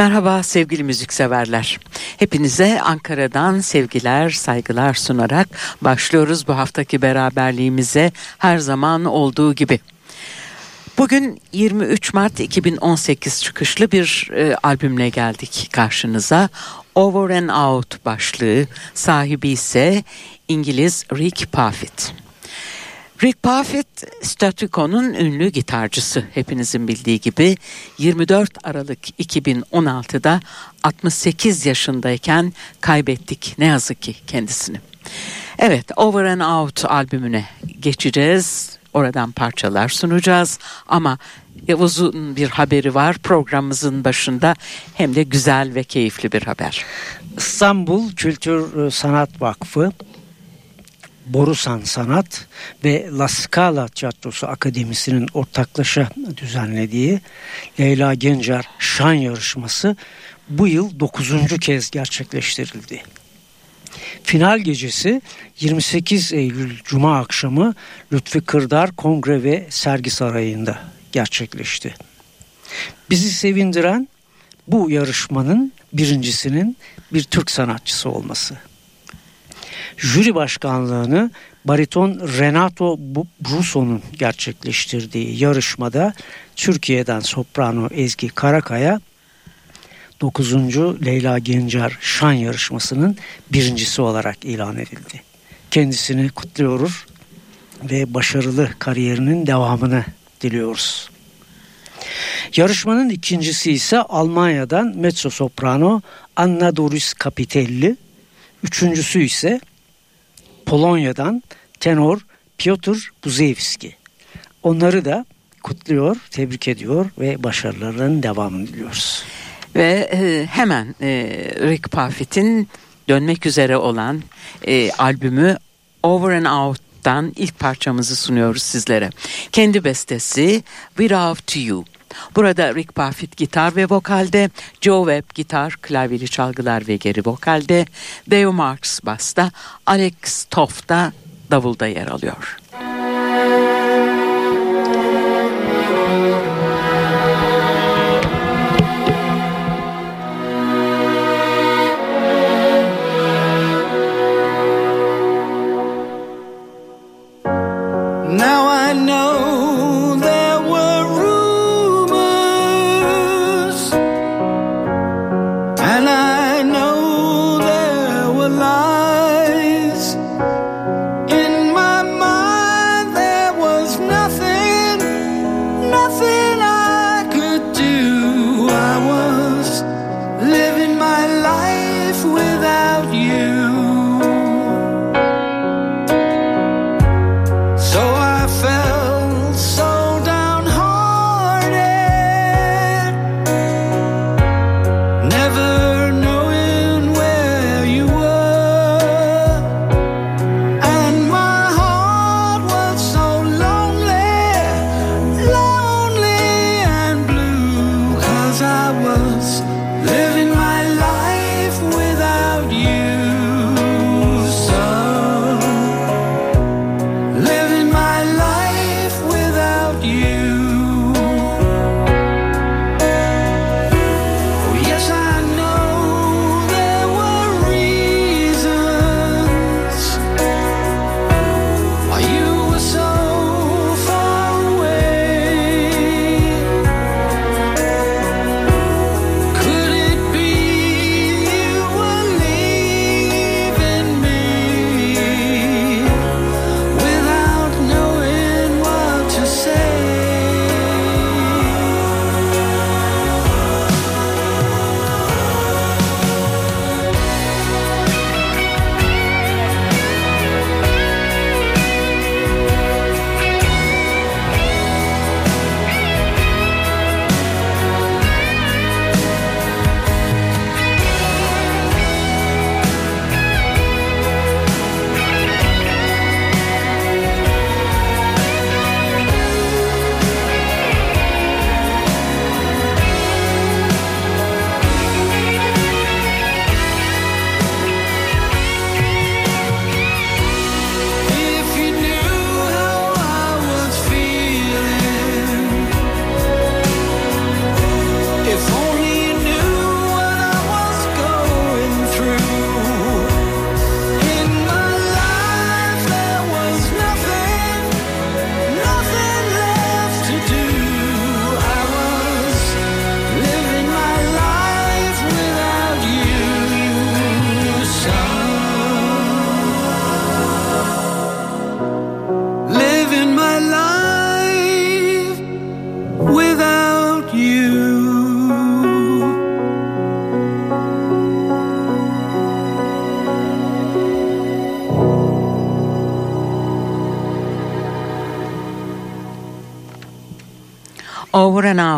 Merhaba sevgili müzikseverler. Hepinize Ankara'dan sevgiler, saygılar sunarak başlıyoruz bu haftaki beraberliğimize her zaman olduğu gibi. Bugün 23 Mart 2018 çıkışlı bir e, albümle geldik karşınıza. Over and Out başlığı sahibi ise İngiliz Rick Parfitt. Rick Parfitt, Statico'nun ünlü gitarcısı hepinizin bildiği gibi 24 Aralık 2016'da 68 yaşındayken kaybettik ne yazık ki kendisini. Evet Over and Out albümüne geçeceğiz. Oradan parçalar sunacağız ama Yavuz'un bir haberi var programımızın başında hem de güzel ve keyifli bir haber. İstanbul Kültür Sanat Vakfı Borusan Sanat ve La Scala Tiyatrosu Akademisi'nin ortaklaşa düzenlediği Leyla Gencer Şan Yarışması bu yıl 9. kez gerçekleştirildi. Final gecesi 28 Eylül Cuma akşamı Lütfi Kırdar Kongre ve Sergi Sarayı'nda gerçekleşti. Bizi sevindiren bu yarışmanın birincisinin bir Türk sanatçısı olması jüri başkanlığını bariton Renato Brusso'nun gerçekleştirdiği yarışmada Türkiye'den soprano Ezgi Karakaya 9. Leyla Gencer şan yarışmasının birincisi olarak ilan edildi. Kendisini kutluyoruz ve başarılı kariyerinin devamını diliyoruz. Yarışmanın ikincisi ise Almanya'dan mezzo soprano Anna Doris Capitelli, üçüncüsü ise Polonya'dan tenor Piotr Buzewski. Onları da kutluyor, tebrik ediyor ve başarılarının devamını diliyoruz. Ve e, hemen e, Rick Parfitt'in dönmek üzere olan e, albümü Over and Out'tan ilk parçamızı sunuyoruz sizlere. Kendi bestesi Without You. Burada Rick Parfitt gitar ve vokalde, Joe Webb gitar, klavyeli çalgılar ve geri vokalde, Dave Marks basta, Alex Toff da davulda yer alıyor.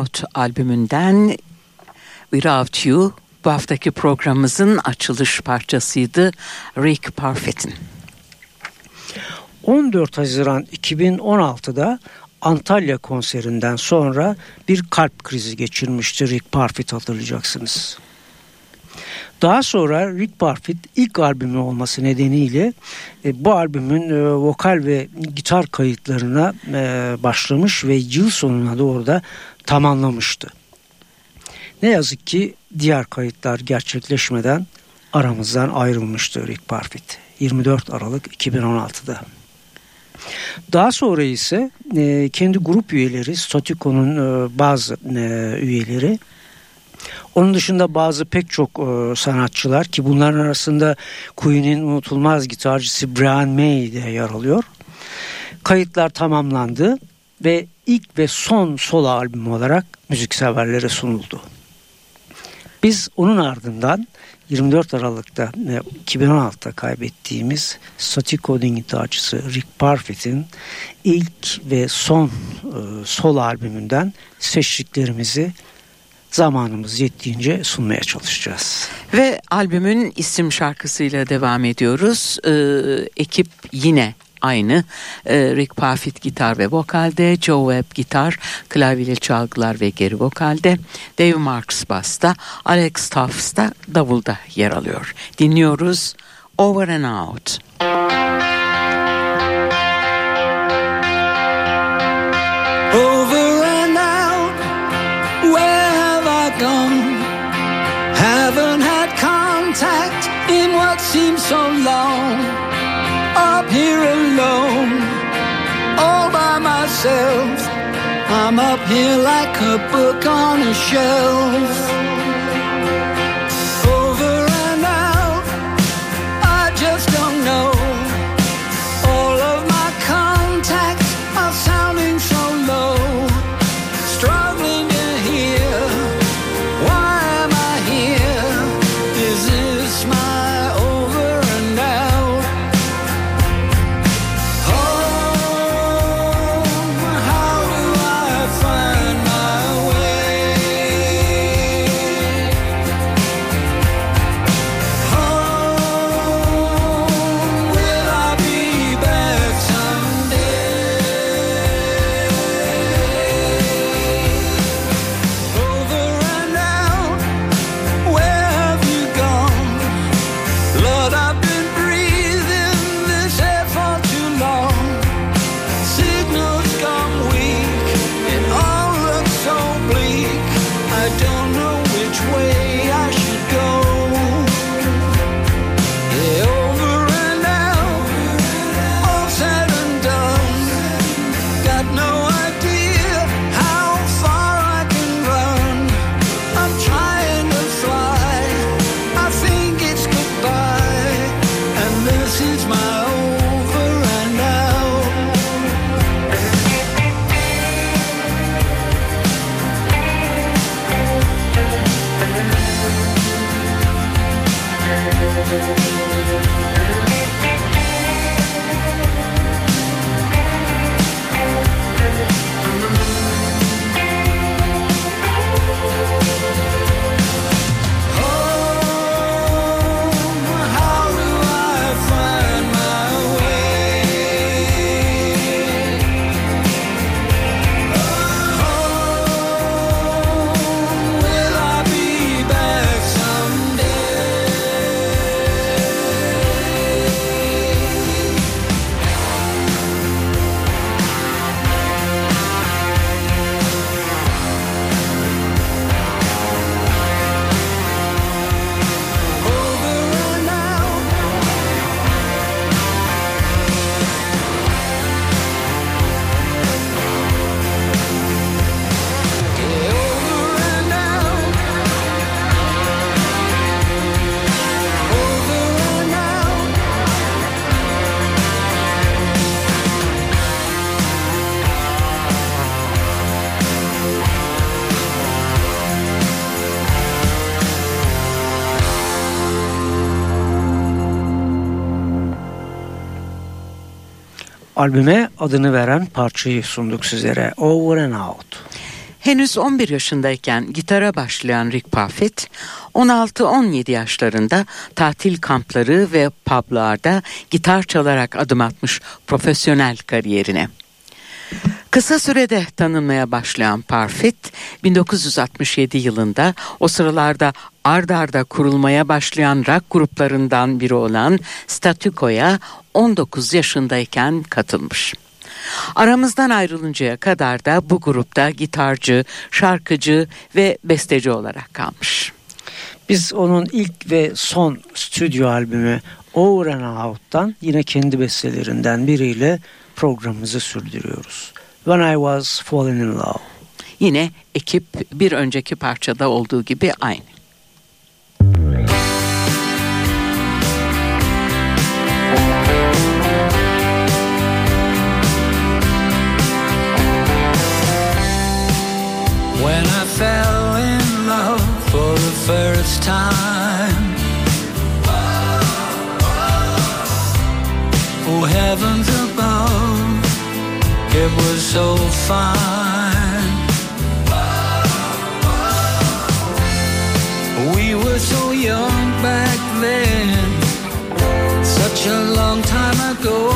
And Out albümünden Without You bu haftaki programımızın açılış parçasıydı Rick Parfitt'in. 14 Haziran 2016'da Antalya konserinden sonra bir kalp krizi geçirmişti Rick Parfitt hatırlayacaksınız. Daha sonra Rick Parfitt ilk albümü olması nedeniyle e, bu albümün e, vokal ve gitar kayıtlarına e, başlamış ve yıl sonuna doğru da tamamlamıştı. Ne yazık ki diğer kayıtlar gerçekleşmeden aramızdan ayrılmıştı Rick Parfitt 24 Aralık 2016'da. Daha sonra ise e, kendi grup üyeleri, Statiko'nun e, bazı e, üyeleri, onun dışında bazı pek çok e, sanatçılar ki bunların arasında Queen'in unutulmaz gitarcısı Brian May de yer alıyor. Kayıtlar tamamlandı ve ilk ve son solo albüm olarak müzikseverlere sunuldu. Biz onun ardından 24 Aralık'ta 2016'da kaybettiğimiz Static gitarcısı Rick Parfitt'in ilk ve son e, sol albümünden seçtiklerimizi zamanımız yettiğince sunmaya çalışacağız. Ve albümün isim şarkısıyla devam ediyoruz. Ee, ekip yine aynı. E, Rick Parfitt gitar ve vokalde, Joe Webb gitar, klavyeli çalgılar ve geri vokalde, Dave Marks basta, Alex Tuffs da davulda yer alıyor. Dinliyoruz Over and Out. Over here like a book on a shelf. which way Albüme adını veren parçayı sunduk sizlere. Over and Out. Henüz 11 yaşındayken gitara başlayan Rick Parfitt, 16-17 yaşlarında tatil kampları ve publarda gitar çalarak adım atmış profesyonel kariyerine. Kısa sürede tanınmaya başlayan Parfit 1967 yılında o sıralarda ard arda kurulmaya başlayan rock gruplarından biri olan Statüko'ya 19 yaşındayken katılmış. Aramızdan ayrılıncaya kadar da bu grupta gitarcı, şarkıcı ve besteci olarak kalmış. Biz onun ilk ve son stüdyo albümü Over and Out'tan yine kendi bestelerinden biriyle programımızı sürdürüyoruz. When I Was Falling in Love. Yine ekip bir önceki parçada olduğu gibi aynı. When I fell in love for the first time. Oh, heavens fine. We were so young back then, such a long time ago.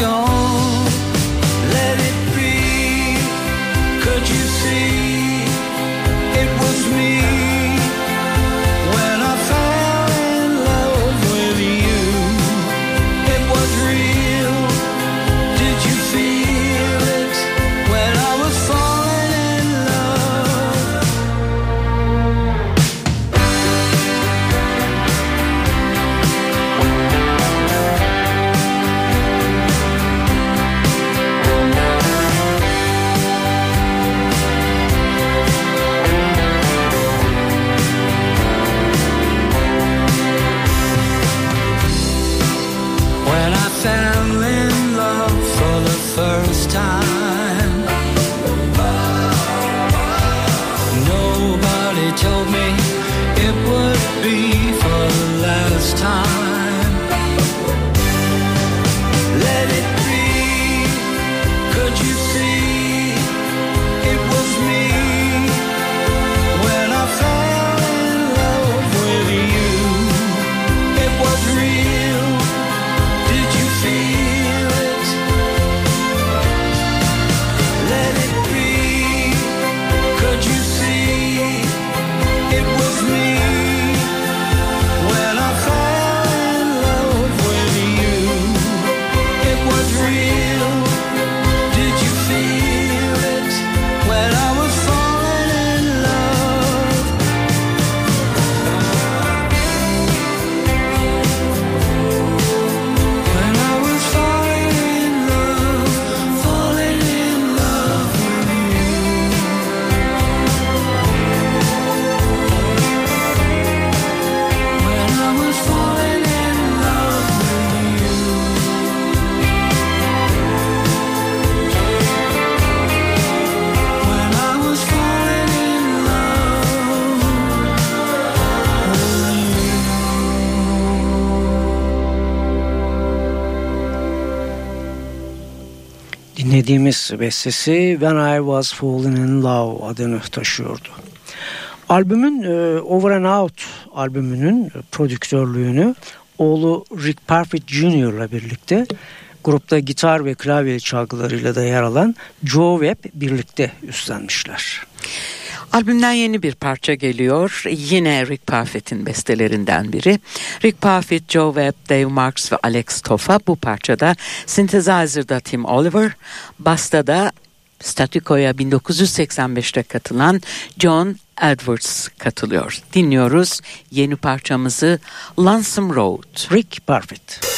Gone, time. Dinlediğimiz bestesi When I Was Falling in Love adını taşıyordu. Albümün e, Over and Out albümünün prodüktörlüğünü oğlu Rick Parfitt Jr. ile birlikte grupta gitar ve klavye çalgılarıyla da yer alan Joe Webb birlikte üstlenmişler. Albümden yeni bir parça geliyor. Yine Rick Parfitt'in bestelerinden biri. Rick Parfitt, Joe Webb, Dave Marks ve Alex Toffa bu parçada Synthesizer'da Tim Oliver, Basta'da Statiko'ya 1985'te katılan John Edwards katılıyor. Dinliyoruz yeni parçamızı Lonesome Road. Rick Parfitt.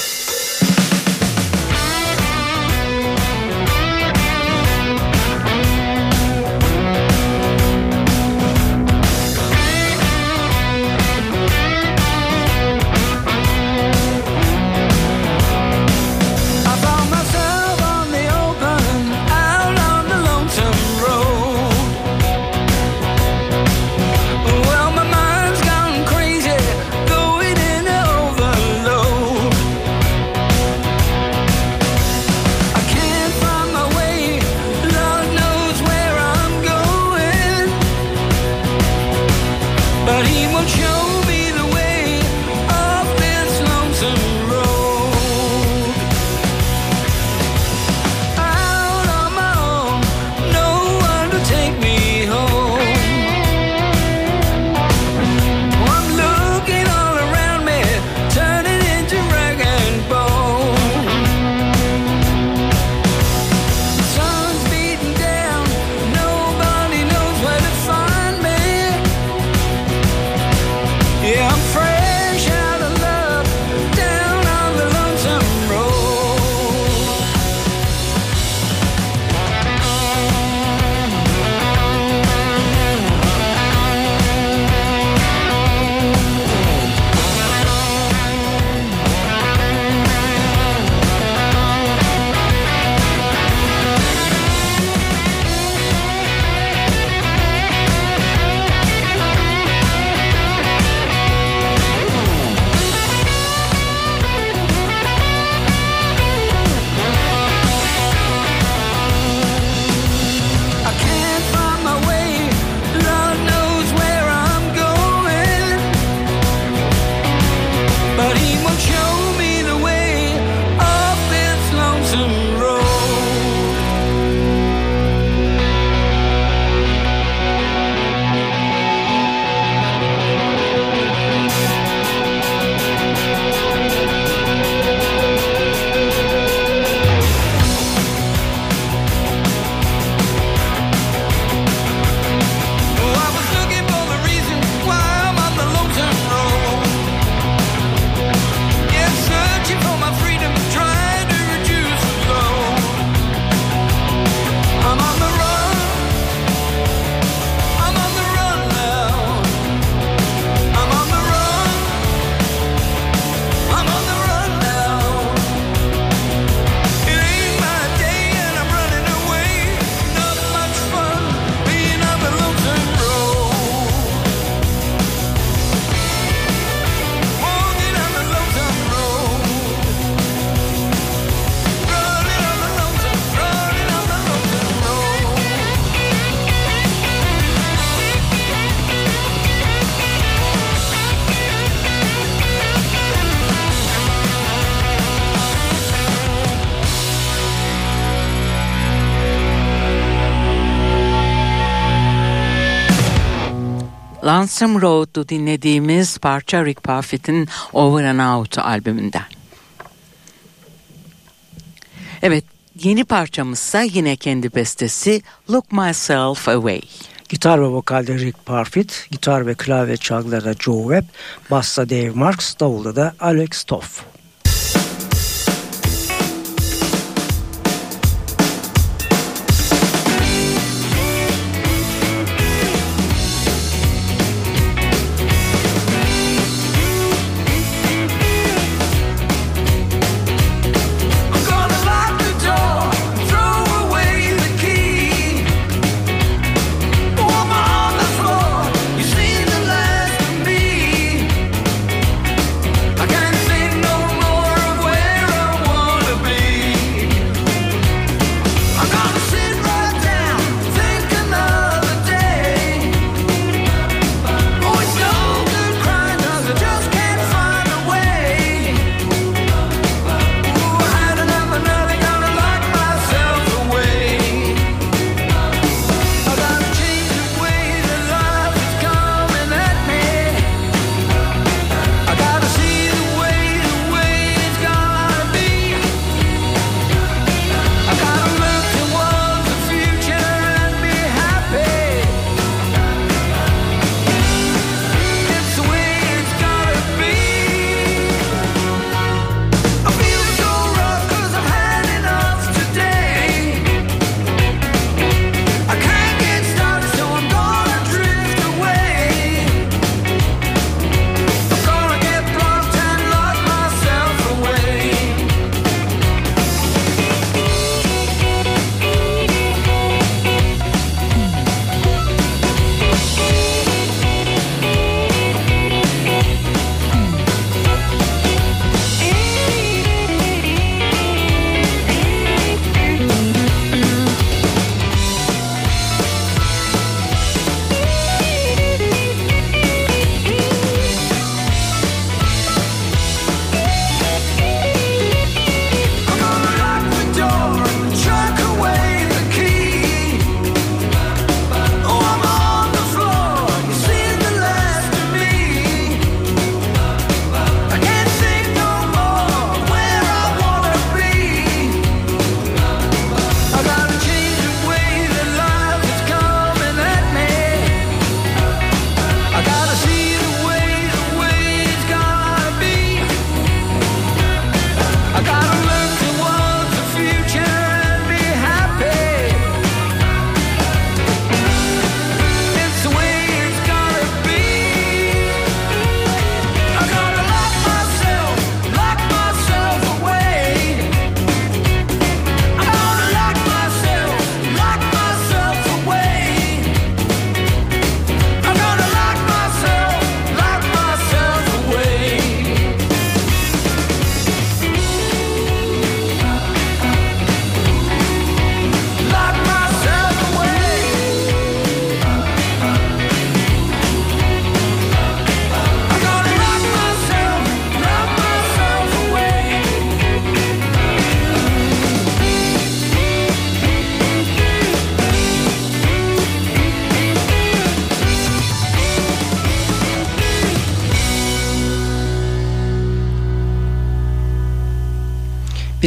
Lonesome Road'u dinlediğimiz parça Rick Parfitt'in Over and Out albümünden. Evet yeni parçamızsa yine kendi bestesi Look Myself Away. Gitar ve vokalde Rick Parfitt, gitar ve klavye çalgılarda Joe Webb, bassa Dave Marks, davulda da Alex Toff.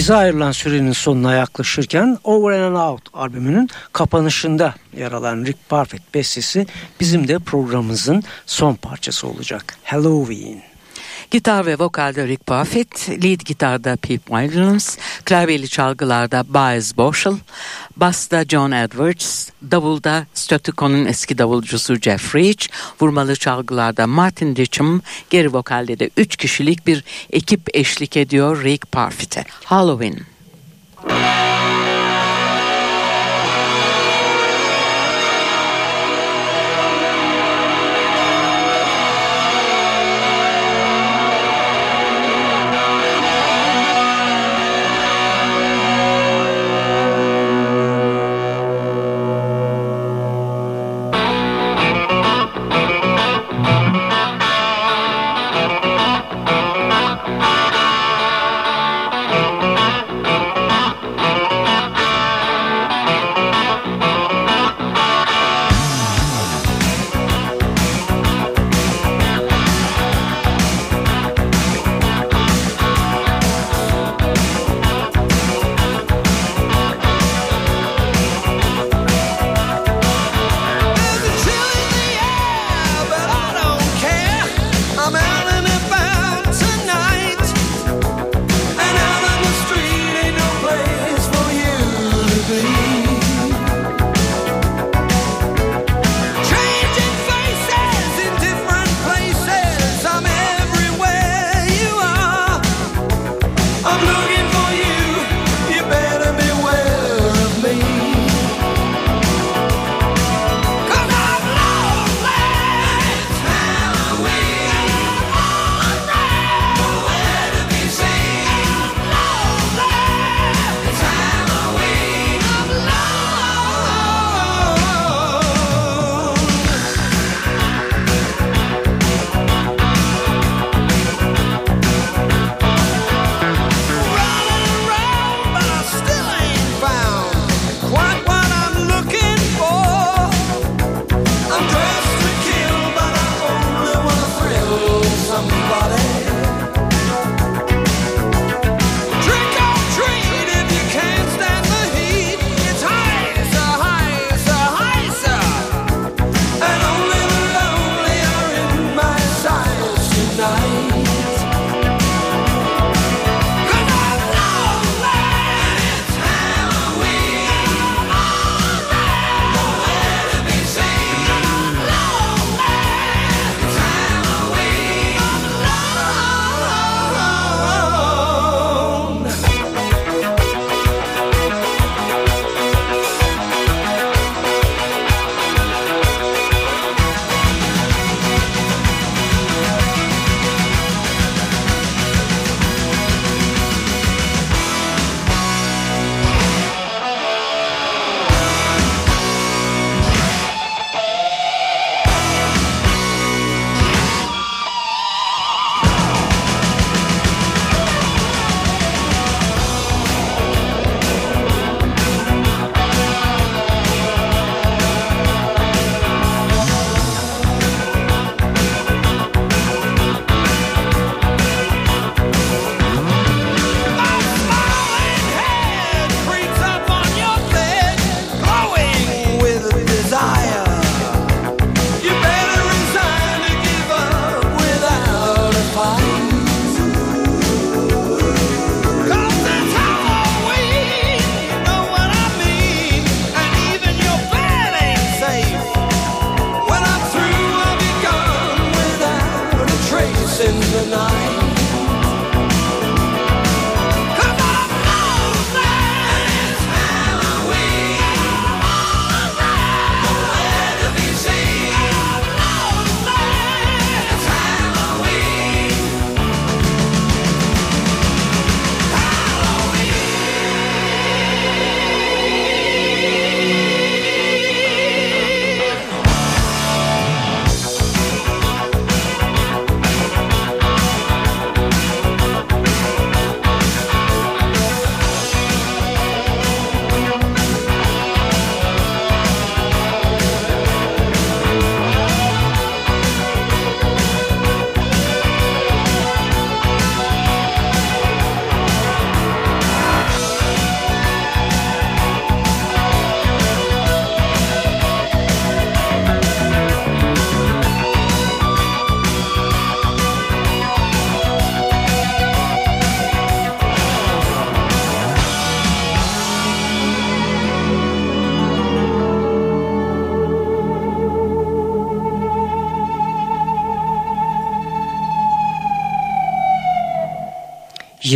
Bize ayrılan sürenin sonuna yaklaşırken Over and Out albümünün kapanışında yer alan Rick Parfitt bestesi bizim de programımızın son parçası olacak. Halloween. Gitar ve vokalde Rick Buffett, lead gitarda Pete Williams, klavyeli çalgılarda Baez Boschel, basta John Edwards, davulda Statico'nun eski davulcusu Jeff Reach, vurmalı çalgılarda Martin Ditcham, geri vokalde de 3 kişilik bir ekip eşlik ediyor Rick Parfitt'e. Halloween.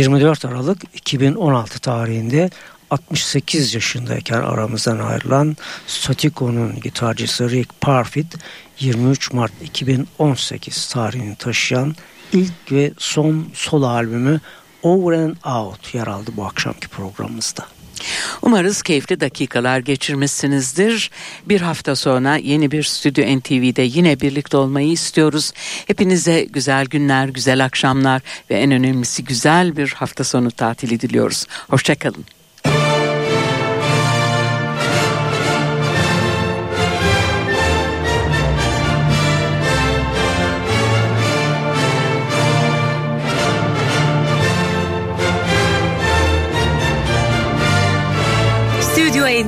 24 Aralık 2016 tarihinde 68 yaşındayken aramızdan ayrılan Statiko'nun gitarcısı Rick Parfitt 23 Mart 2018 tarihini taşıyan ilk ve son solo albümü Over and Out yer aldı bu akşamki programımızda. Umarız keyifli dakikalar geçirmişsinizdir. Bir hafta sonra yeni bir Stüdyo NTV'de yine birlikte olmayı istiyoruz. Hepinize güzel günler, güzel akşamlar ve en önemlisi güzel bir hafta sonu tatili diliyoruz. Hoşçakalın.